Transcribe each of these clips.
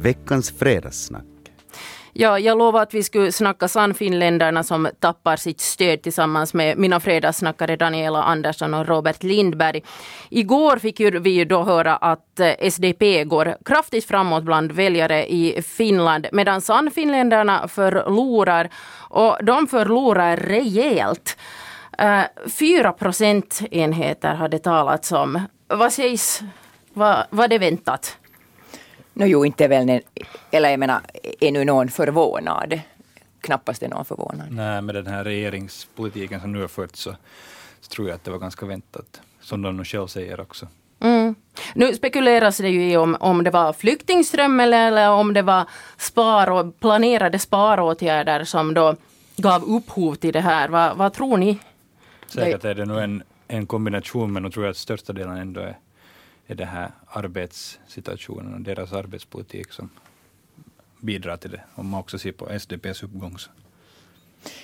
veckans fredagssnack. Ja, jag lovade att vi skulle snacka Sannfinländarna som tappar sitt stöd tillsammans med mina fredagssnackare Daniela Andersson och Robert Lindberg. Igår fick vi ju då höra att eh, SDP går kraftigt framåt bland väljare i Finland medan Sannfinländarna förlorar och de förlorar rejält. Eh, fyra procentenheter har det talats om. Vad sägs? Var det väntat? No, jo, inte väl, eller jag menar, är nu någon förvånad? Knappast är någon förvånad. Nej, med den här regeringspolitiken som nu har förts så, så tror jag att det var ganska väntat, som de själv säger också. Mm. Nu spekuleras det ju i om, om det var flyktingström eller, eller om det var spar planerade sparåtgärder som då gav upphov till det här. Va, vad tror ni? Säkert är det nog en, en kombination, men jag tror att största delen ändå är är det här arbetssituationen och deras arbetspolitik som bidrar till det, om man också ser på SDPs uppgång.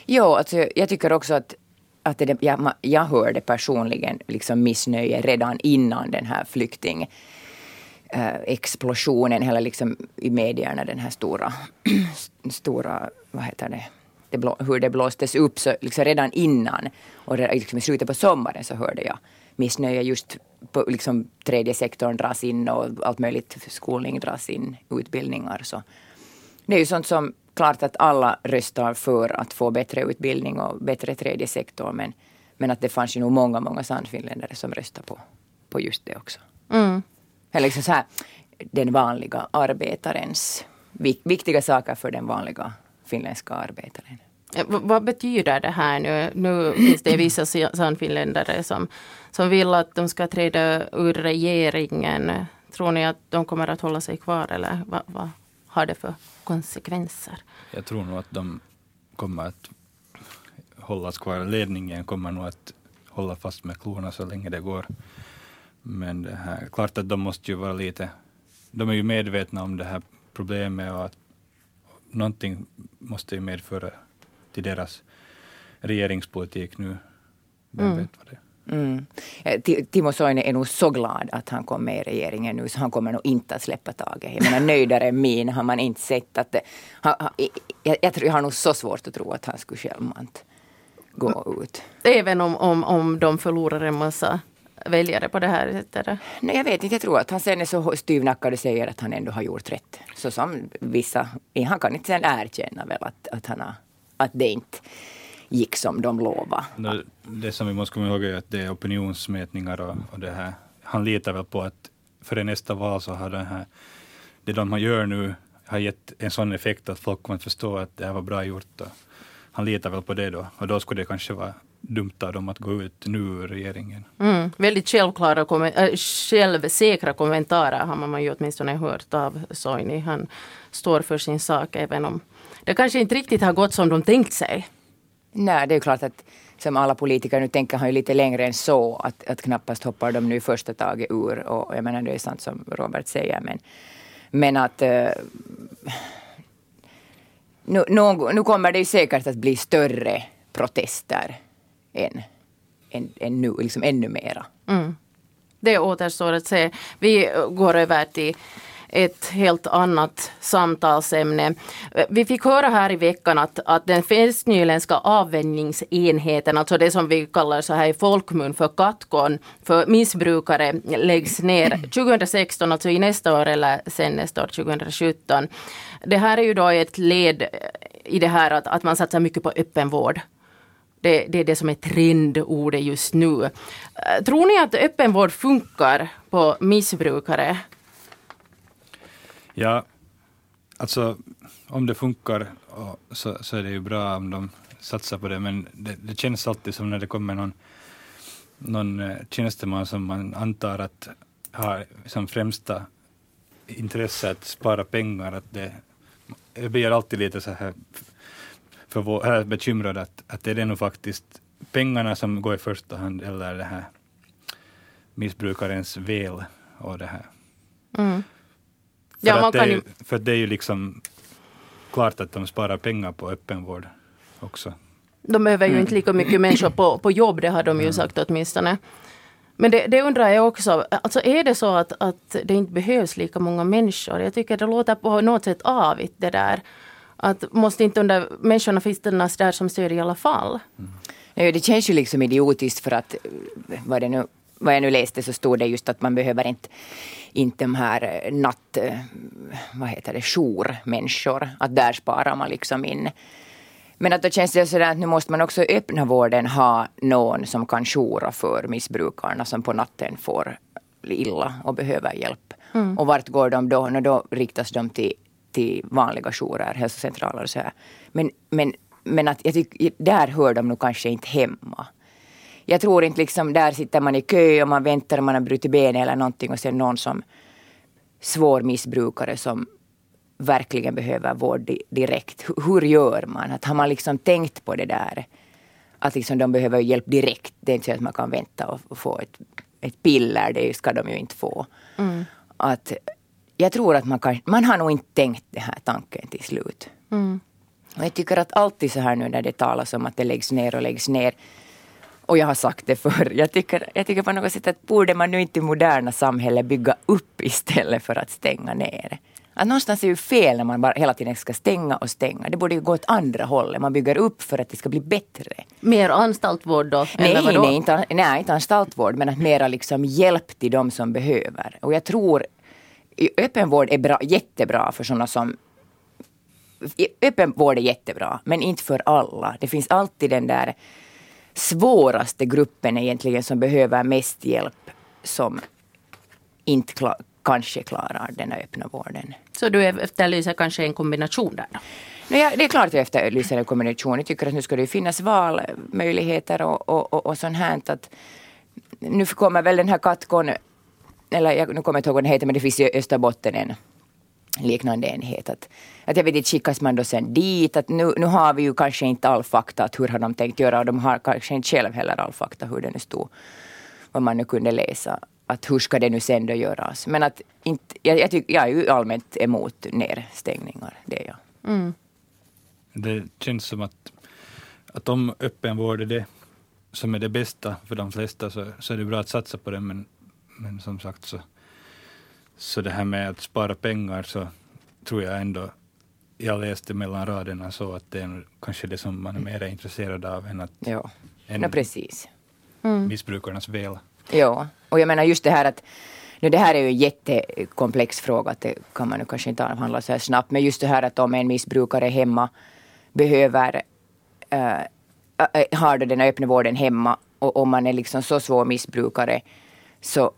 Jo, alltså, jag tycker också att, att det, jag, jag hörde personligen liksom missnöje redan innan den här flykting eh, explosionen, hela liksom i medierna, den här stora, stora vad heter det, det blå, hur det blåstes upp. Så liksom redan innan och liksom i slutet på sommaren så hörde jag missnöje just på liksom tredje sektorn dras in och allt möjligt, skolning dras in, utbildningar. Så det är ju sånt som klart att alla röstar för att få bättre utbildning och bättre tredje sektor. Men, men att det fanns ju nog många, många sannfinländare som röstade på, på just det också. Mm. Eller liksom så här, den vanliga arbetarens viktiga saker för den vanliga finländska arbetaren. Eh, vad betyder det här nu? Nu finns det vissa sannfinländare som, som vill att de ska träda ur regeringen. Tror ni att de kommer att hålla sig kvar eller vad, vad har det för konsekvenser? Jag tror nog att de kommer att hållas kvar. Ledningen kommer nog att hålla fast med klorna så länge det går. Men det här, klart att de måste ju vara lite, de är ju medvetna om det här problemet och att någonting måste ju medföra till deras regeringspolitik nu. Vem mm. vet vad det är. Mm. Timo Soini är nog så glad att han kom med i regeringen nu så han kommer nog inte att släppa taget. Jag menar nöjdare än min har man inte sett. Att, han, jag, jag, tror, jag har nog så svårt att tro att han skulle självmant gå ut. Även om, om, om de förlorar en massa väljare på det här sättet? Nej, jag vet inte. Jag tror att han sen är så styvnackad och säger att han ändå har gjort rätt. Så som vissa, han kan inte sen erkänna väl att, att han har att det inte gick som de lovade. Det som vi måste komma ihåg är att det är opinionsmätningar och, och det här. Han litar väl på att före nästa val så har det här, det de gör nu har gett en sån effekt att folk kommer att förstå att det här var bra gjort. Och han litar väl på det då och då skulle det kanske vara dumt av dem att gå ut nu ur regeringen. Mm, väldigt självklara, äh, självsäkra kommentarer har man ju åtminstone hört av Soini. Han står för sin sak även om det kanske inte riktigt har gått som de tänkt sig. Nej, det är klart att som alla politiker nu tänker han ju lite längre än så. Att, att knappast hoppar de nu första taget ur. Och jag menar det är sant som Robert säger. Men, men att uh, nu, nu, nu, kommer det ju säkert att bli större protester än, än, än nu, liksom ännu mera. Mm. Det återstår att se. Vi går över till ett helt annat samtalsämne. Vi fick höra här i veckan att, att den festnyländska avvänjningsenheten, alltså det som vi kallar så här i folkmun för Kattkon, för missbrukare läggs ner 2016, alltså i nästa år eller sen nästa år 2017. Det här är ju då ett led i det här att, att man satsar mycket på öppenvård. Det, det, är det som är trendordet just nu. Tror ni att öppenvård funkar på missbrukare? Ja, alltså om det funkar så, så är det ju bra om de satsar på det, men det, det känns alltid som när det kommer någon, någon eh, tjänsteman som man antar att har som främsta intresse att spara pengar, att det, jag blir alltid lite så här för, bekymrad att, att det är det nog faktiskt pengarna som går i första hand eller det här missbrukarens väl och det här. Mm. För, ja, att det, ju... för det är ju liksom klart att de sparar pengar på öppenvård också. De behöver ju mm. inte lika mycket människor på, på jobb, det har de ju mm. sagt åtminstone. Men det, det, undrar jag också, alltså är det så att, att det inte behövs lika många människor? Jag tycker det låter på något sätt avigt det där. Att måste inte under människorna finnas där som stöd i alla fall? Mm. det känns ju liksom idiotiskt för att vad, det nu, vad jag nu läste så stod det just att man behöver inte, inte de här natt... Vad heter det? Jourmänniskor. Att där sparar man liksom in men att då känns det sådär att nu måste man också i öppna vården ha någon som kan joura för missbrukarna som på natten får illa och behöver hjälp. Mm. Och vart går de då? No, då riktas de till, till vanliga jourer, hälsocentraler och så här. Men, men, men att jag tycker, där hör de nog kanske inte hemma. Jag tror inte liksom, där sitter man i kö och man väntar och man har brutit benet eller någonting och sen någon som svår missbrukare som verkligen behöver vård direkt. Hur gör man? Att har man liksom tänkt på det där? Att liksom de behöver hjälp direkt. Det är inte så att man kan vänta och få ett, ett piller. Det ska de ju inte få. Mm. Att jag tror att man, kan, man har nog inte tänkt den här tanken till slut. Mm. Och jag tycker att alltid så här nu när det talas om att det läggs ner och läggs ner. Och jag har sagt det förr. Jag tycker, jag tycker på något sätt att borde man nu inte i moderna samhälle bygga upp istället för att stänga ner. Att någonstans är ju fel när man bara hela tiden ska stänga och stänga. Det borde ju gå åt andra hållet. Man bygger upp för att det ska bli bättre. Mer anstaltvård då? Nej, nej, inte, nej, inte anstaltvård men att mera liksom hjälp till de som behöver. Och jag tror öppenvård är bra, jättebra för sådana som Öppenvård är jättebra, men inte för alla. Det finns alltid den där svåraste gruppen egentligen som behöver mest hjälp som inte kanske klarar den öppna vården. Så du efterlyser kanske en kombination där? Ja, det är klart att jag efterlyser en kombination. Jag tycker att nu ska det finnas valmöjligheter och, och, och, och sånt här. Att nu kommer väl den här Katkon, eller jag, nu kommer jag inte ihåg vad den heter, men det finns i Österbotten en liknande enhet. Att, att jag vet inte, skickas man då sen dit? Att nu, nu har vi ju kanske inte all fakta, att hur har de tänkt göra? Och de har kanske inte själv heller all fakta, hur det nu stod, vad man nu kunde läsa att hur ska det nu sen då göras. Men att inte, jag, jag, tyck, jag är ju allmänt emot nedstängningar, det är jag. Mm. Det känns som att, att om öppenvård är det som är det bästa för de flesta så, så är det bra att satsa på det men, men som sagt så, så det här med att spara pengar så tror jag ändå jag läste mellan raderna så att det är kanske det som man är mer intresserad av än att ja. än ja, precis. Mm. missbrukarnas väl. Ja, och jag menar just det här att nu det här är ju en jättekomplex fråga, det kan man nu kanske inte avhandla så här snabbt. Men just det här att om en missbrukare hemma behöver äh, äh, har den öppna vården hemma och om man är liksom så svår missbrukare så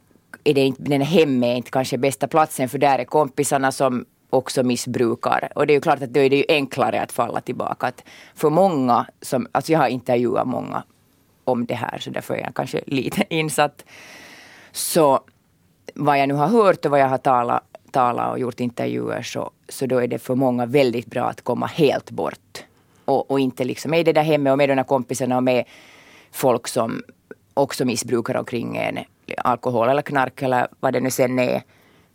är det inte, den hemmet är inte kanske bästa platsen för där är kompisarna som också missbrukar. Och det är ju klart att då är det ju enklare att falla tillbaka. Att för många, som, alltså jag har intervjuat många om det här så därför är jag kanske lite insatt. Så vad jag nu har hört och vad jag har talat, talat och gjort intervjuer så, så då är det för många väldigt bra att komma helt bort. Och, och inte liksom med det där hemmet och med de där kompisarna och med folk som också missbrukar omkring en alkohol eller knark eller vad det nu sen är.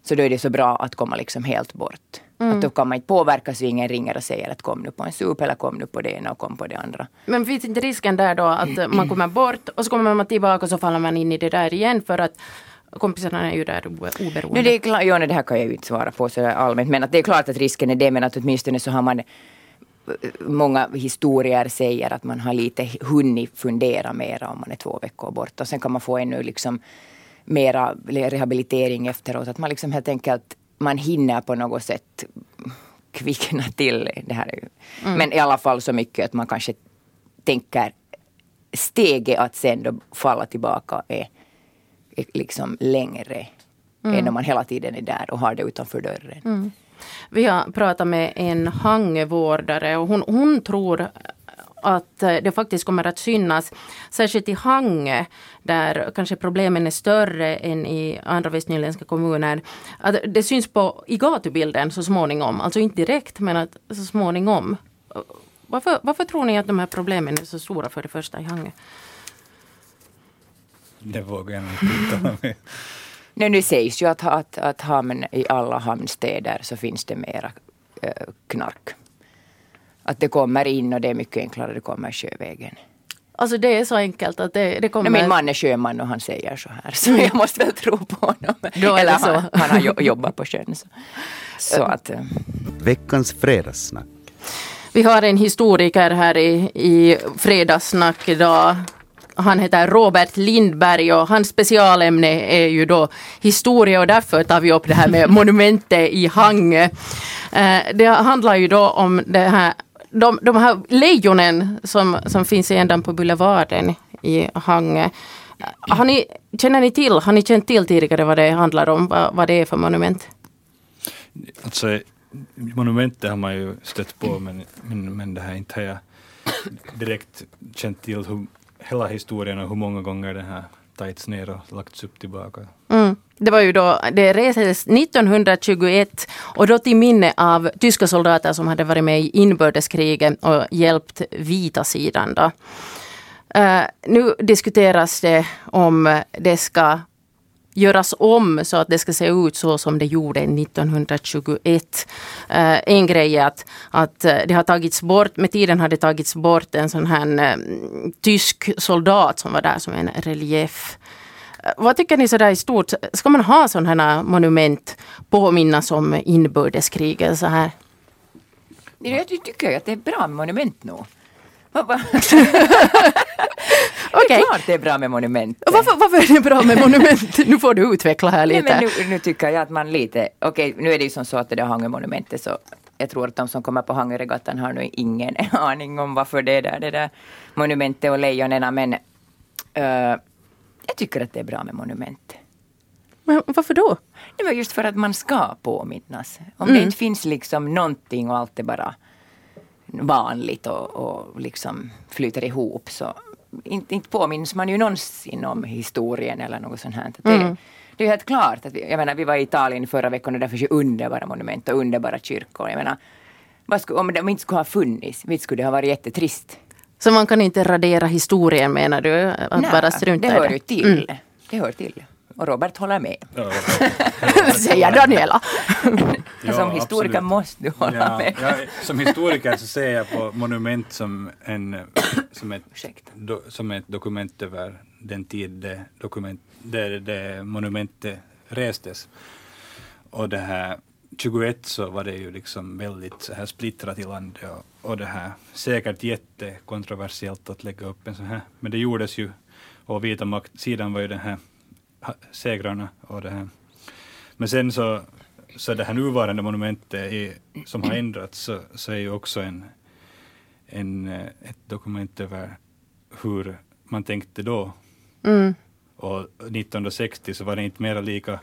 Så då är det så bra att komma liksom helt bort. Mm. Att då kan man inte påverka så ingen ringer och säger att kom nu på en sup eller kom nu på det ena och kom på det andra. Men finns inte risken där då att man kommer bort och så kommer man tillbaka och så faller man in i det där igen för att kompisarna är ju där oberoende. Nu, det, är klart, ja, det här kan jag ju inte svara på så allmänt men att det är klart att risken är det men att åtminstone så har man Många historier säger att man har lite hunnit fundera mera om man är två veckor bort och sen kan man få ännu liksom mera rehabilitering efteråt. Att man liksom helt enkelt man hinner på något sätt kvickna till. Det här mm. Men i alla fall så mycket att man kanske tänker steget att sen då falla tillbaka är, är liksom längre mm. än om man hela tiden är där och har det utanför dörren. Mm. Vi har pratat med en hangevårdare och hon, hon tror att eh, det faktiskt kommer att synas, särskilt i Hangö, där kanske problemen är större än i andra västnyländska kommuner. Att det syns på, i gatubilden så småningom, alltså inte direkt men att så småningom. Varför, varför tror ni att de här problemen är så stora för det första i Hangö? Det vågar jag inte uttala mig Nej, nu sägs ju att, att, att hamn, i alla hamnstäder så finns det mera äh, knark att det kommer in och det är mycket enklare, det kommer sjövägen. Alltså det är så enkelt att det, det kommer... Min man är sjöman och han säger så här, så jag måste väl tro på honom. Då är Eller det så. Han, han har jo- jobbat på sjön. Så, så att, eh, Veckans fredagssnack. Vi har en historiker här i, i Fredagssnack idag. Han heter Robert Lindberg och hans specialämne är ju då historia och därför tar vi upp det här med monumentet i Hangö. Eh, Det handlar ju då om det här, de, de här lejonen som, som finns ändan på Boulevarden i Hangö. Har ni, känner ni till, har ni känt till tidigare vad det handlar om, vad, vad det är för monument? Alltså, monumentet har man ju stött på men, men, men det här inte har jag direkt känt till hur, hela historien och hur många gånger den här tagits ner och lagts upp tillbaka. Mm. Det var ju då, det restes 1921 och då till minne av tyska soldater som hade varit med i inbördeskriget och hjälpt vita sidan. Då. Uh, nu diskuteras det om det ska göras om så att det ska se ut så som det gjorde 1921. Eh, en grej är att, att eh, det har tagits bort, med tiden har det tagits bort en sån här eh, tysk soldat som var där som en relief. Vad tycker ni sådär i stort? Ska man ha sådana här monument påminnas om inbördeskriget så här? jag tycker att det är bra med monument nu. Vad- Det är klart det är bra med monument. Varför, varför är det bra med monument? Nu får du utveckla här Nej, lite. men nu, nu tycker jag att man lite, okej nu är det ju som så att det där Hangömonumentet så jag tror att de som kommer på Hangöregattan har nog ingen aning om varför det är där, det där monumentet och lejonen men eh, jag tycker att det är bra med monument. Men varför då? Det var just för att man ska påminnas. Om Mm. det inte finns liksom någonting och allt är bara vanligt och, och liksom flyter ihop så inte, inte påminns man ju någonsin om historien eller något sånt här. Det, Mm. det är helt klart att vi, jag menar vi var i Italien förra veckan och där finns ju underbara monument och underbara kyrkor. Jag menar, skulle, om de inte skulle ha funnits, visst skulle det ha varit jättetrist. Så man kan inte radera historien menar du? Att Nej, bara strunta det i hör det? ju till. Mm. Det hör till. Och Robert håller med. Säger Daniela. som historiker absolut. måste du hålla Ja, med. ja, som historiker så ser jag på monument som, en, som, ett, do, som ett dokument över den tid det, dokument, det, det monumentet restes. Och det här 21 så var det ju liksom väldigt så här splittrat i landet och, och det här säkert jättekontroversiellt att lägga upp en sån här. Men det gjordes ju och vita maktsidan var ju den här segrarna och det här. Men sen så, så det här nuvarande monumentet är, som har ändrats så, så är ju också en, en, eh, ett dokument över hur man tänkte då. Mm. Och 1960 så var det inte mera lika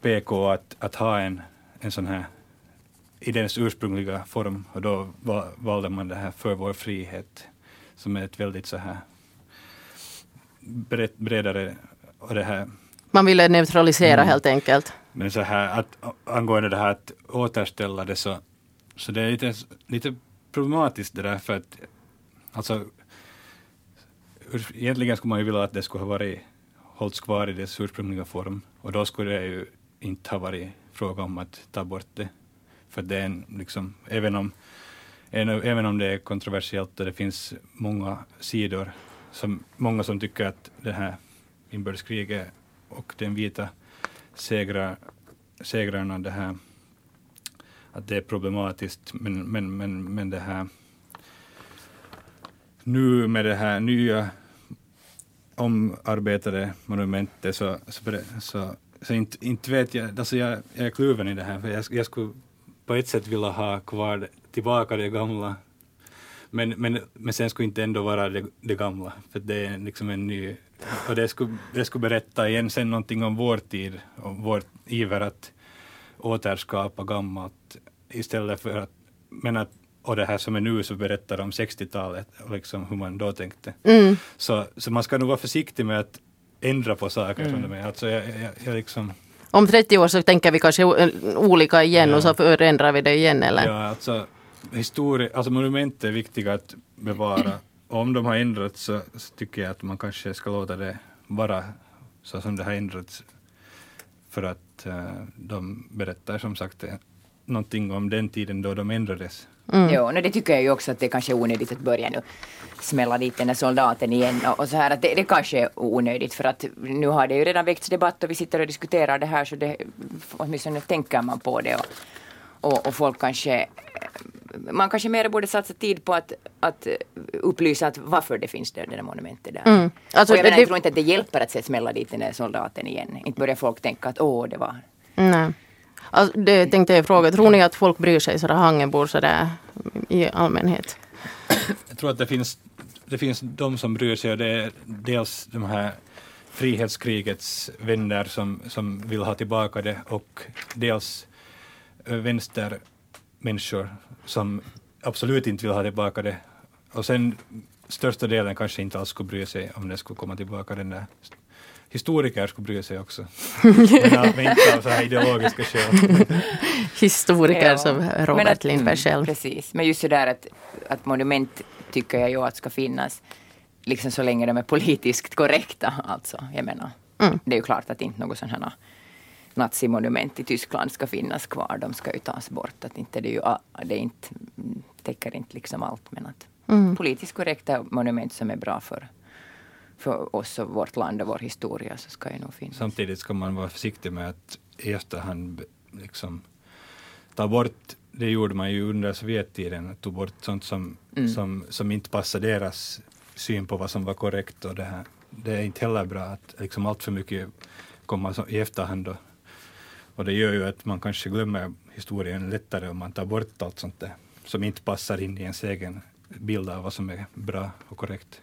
PK att, att ha en, en sån här i dess ursprungliga form och då va, valde man det här för vår frihet som är ett väldigt så här bredare och det här Man ville neutralisera Mm. helt enkelt. men så här att angående det här att återställa det så, så det är lite, lite problematiskt det där för att alltså egentligen skulle man ju vilja att det skulle ha varit hållits kvar i dess ursprungliga form och då skulle det ju inte ha varit fråga om att ta bort det. För det är en, liksom, även om, en- även om det är kontroversiellt och det finns många sidor, som, många som tycker att det här inbördeskriget och den vita segrarna, det här, att det är problematiskt, men, men, men, men det här nu med det här nya omarbetade monumentet så, så, så, så inte, inte vet jag, alltså jag, jag är kluven i det här, för jag, jag skulle på ett sätt vilja ha kvar tillbaka det gamla, men, men, men sen skulle inte ändå vara det, det gamla, för det är liksom en ny, och det skulle, det skulle berätta igen sen någonting om vår tid, om vår iver att återskapa gammalt istället för att, men att, och det här som är nu så berättar om 60-talet och liksom hur man då tänkte. Mm. Så, så man ska nog vara försiktig med att ändra på saker som de är. Alltså jag, jag, jag liksom, Om 30 år så tänker vi kanske olika igen Ja. och så förändrar vi det igen eller? ja, alltså, historia, alltså monument är viktiga att bevara. Om de har ändrats så, så tycker jag att man kanske ska låta det vara så som det har ändrats. För att eh, de berättar som sagt eh, någonting om den tiden då de ändrades. Mm. Jo, no, det tycker jag ju också att det kanske är onödigt att börja nu smälla dit den där soldaten igen och, och så här att det, det kanske är onödigt för att nu har det ju redan väckts debatt och vi sitter och diskuterar det här så det åtminstone tänker man på det och, och, och folk kanske man kanske mer borde satsa tid på att, att upplysa att varför det finns det där monumentet där. Mm. Alltså, och jag, menar, det, jag tror inte att det hjälper att smälla dit den där soldaten igen. Inte börjar folk tänka att åh, det var... Nej. Alltså, det tänkte jag fråga. Tror ni att folk bryr sig sådär Hangenbor sådär i allmänhet? Jag tror att det finns, det finns de som bryr sig och det är dels de här frihetskrigets vänner som, som vill ha tillbaka det och dels vänstermänniskor som absolut inte vill ha tillbaka det. Och sen största delen kanske inte alls skulle bry sig om det skulle komma tillbaka den där historiker skulle bry sig också. men, men inte av så här ideologiska skäl. historiker ja. som Robert Lindberg själv. Precis, men just sådär att, att monument tycker jag ju att ska finnas liksom så länge de är politiskt korrekta. Alltså, jag menar, mm. det är ju klart att inte något sådant här nazimonument i Tyskland ska finnas kvar. De ska ju tas bort. Att inte det, är ju, det är inte, täcker inte liksom allt men att mm. politiskt korrekta monument som är bra för för oss och vårt land och vår historia så ska ju nog finnas. Samtidigt ska man vara försiktig med att i efterhand liksom ta bort, det gjorde man ju under Sovjettiden, tog bort sånt som, mm. som, som inte passade deras syn på vad som var korrekt och det här. Det är inte heller bra att liksom allt för mycket kommer i efterhand då. Och det gör ju att man kanske glömmer historien lättare om man tar bort allt sånt där som inte passar in i ens egen bild av vad som är bra och korrekt.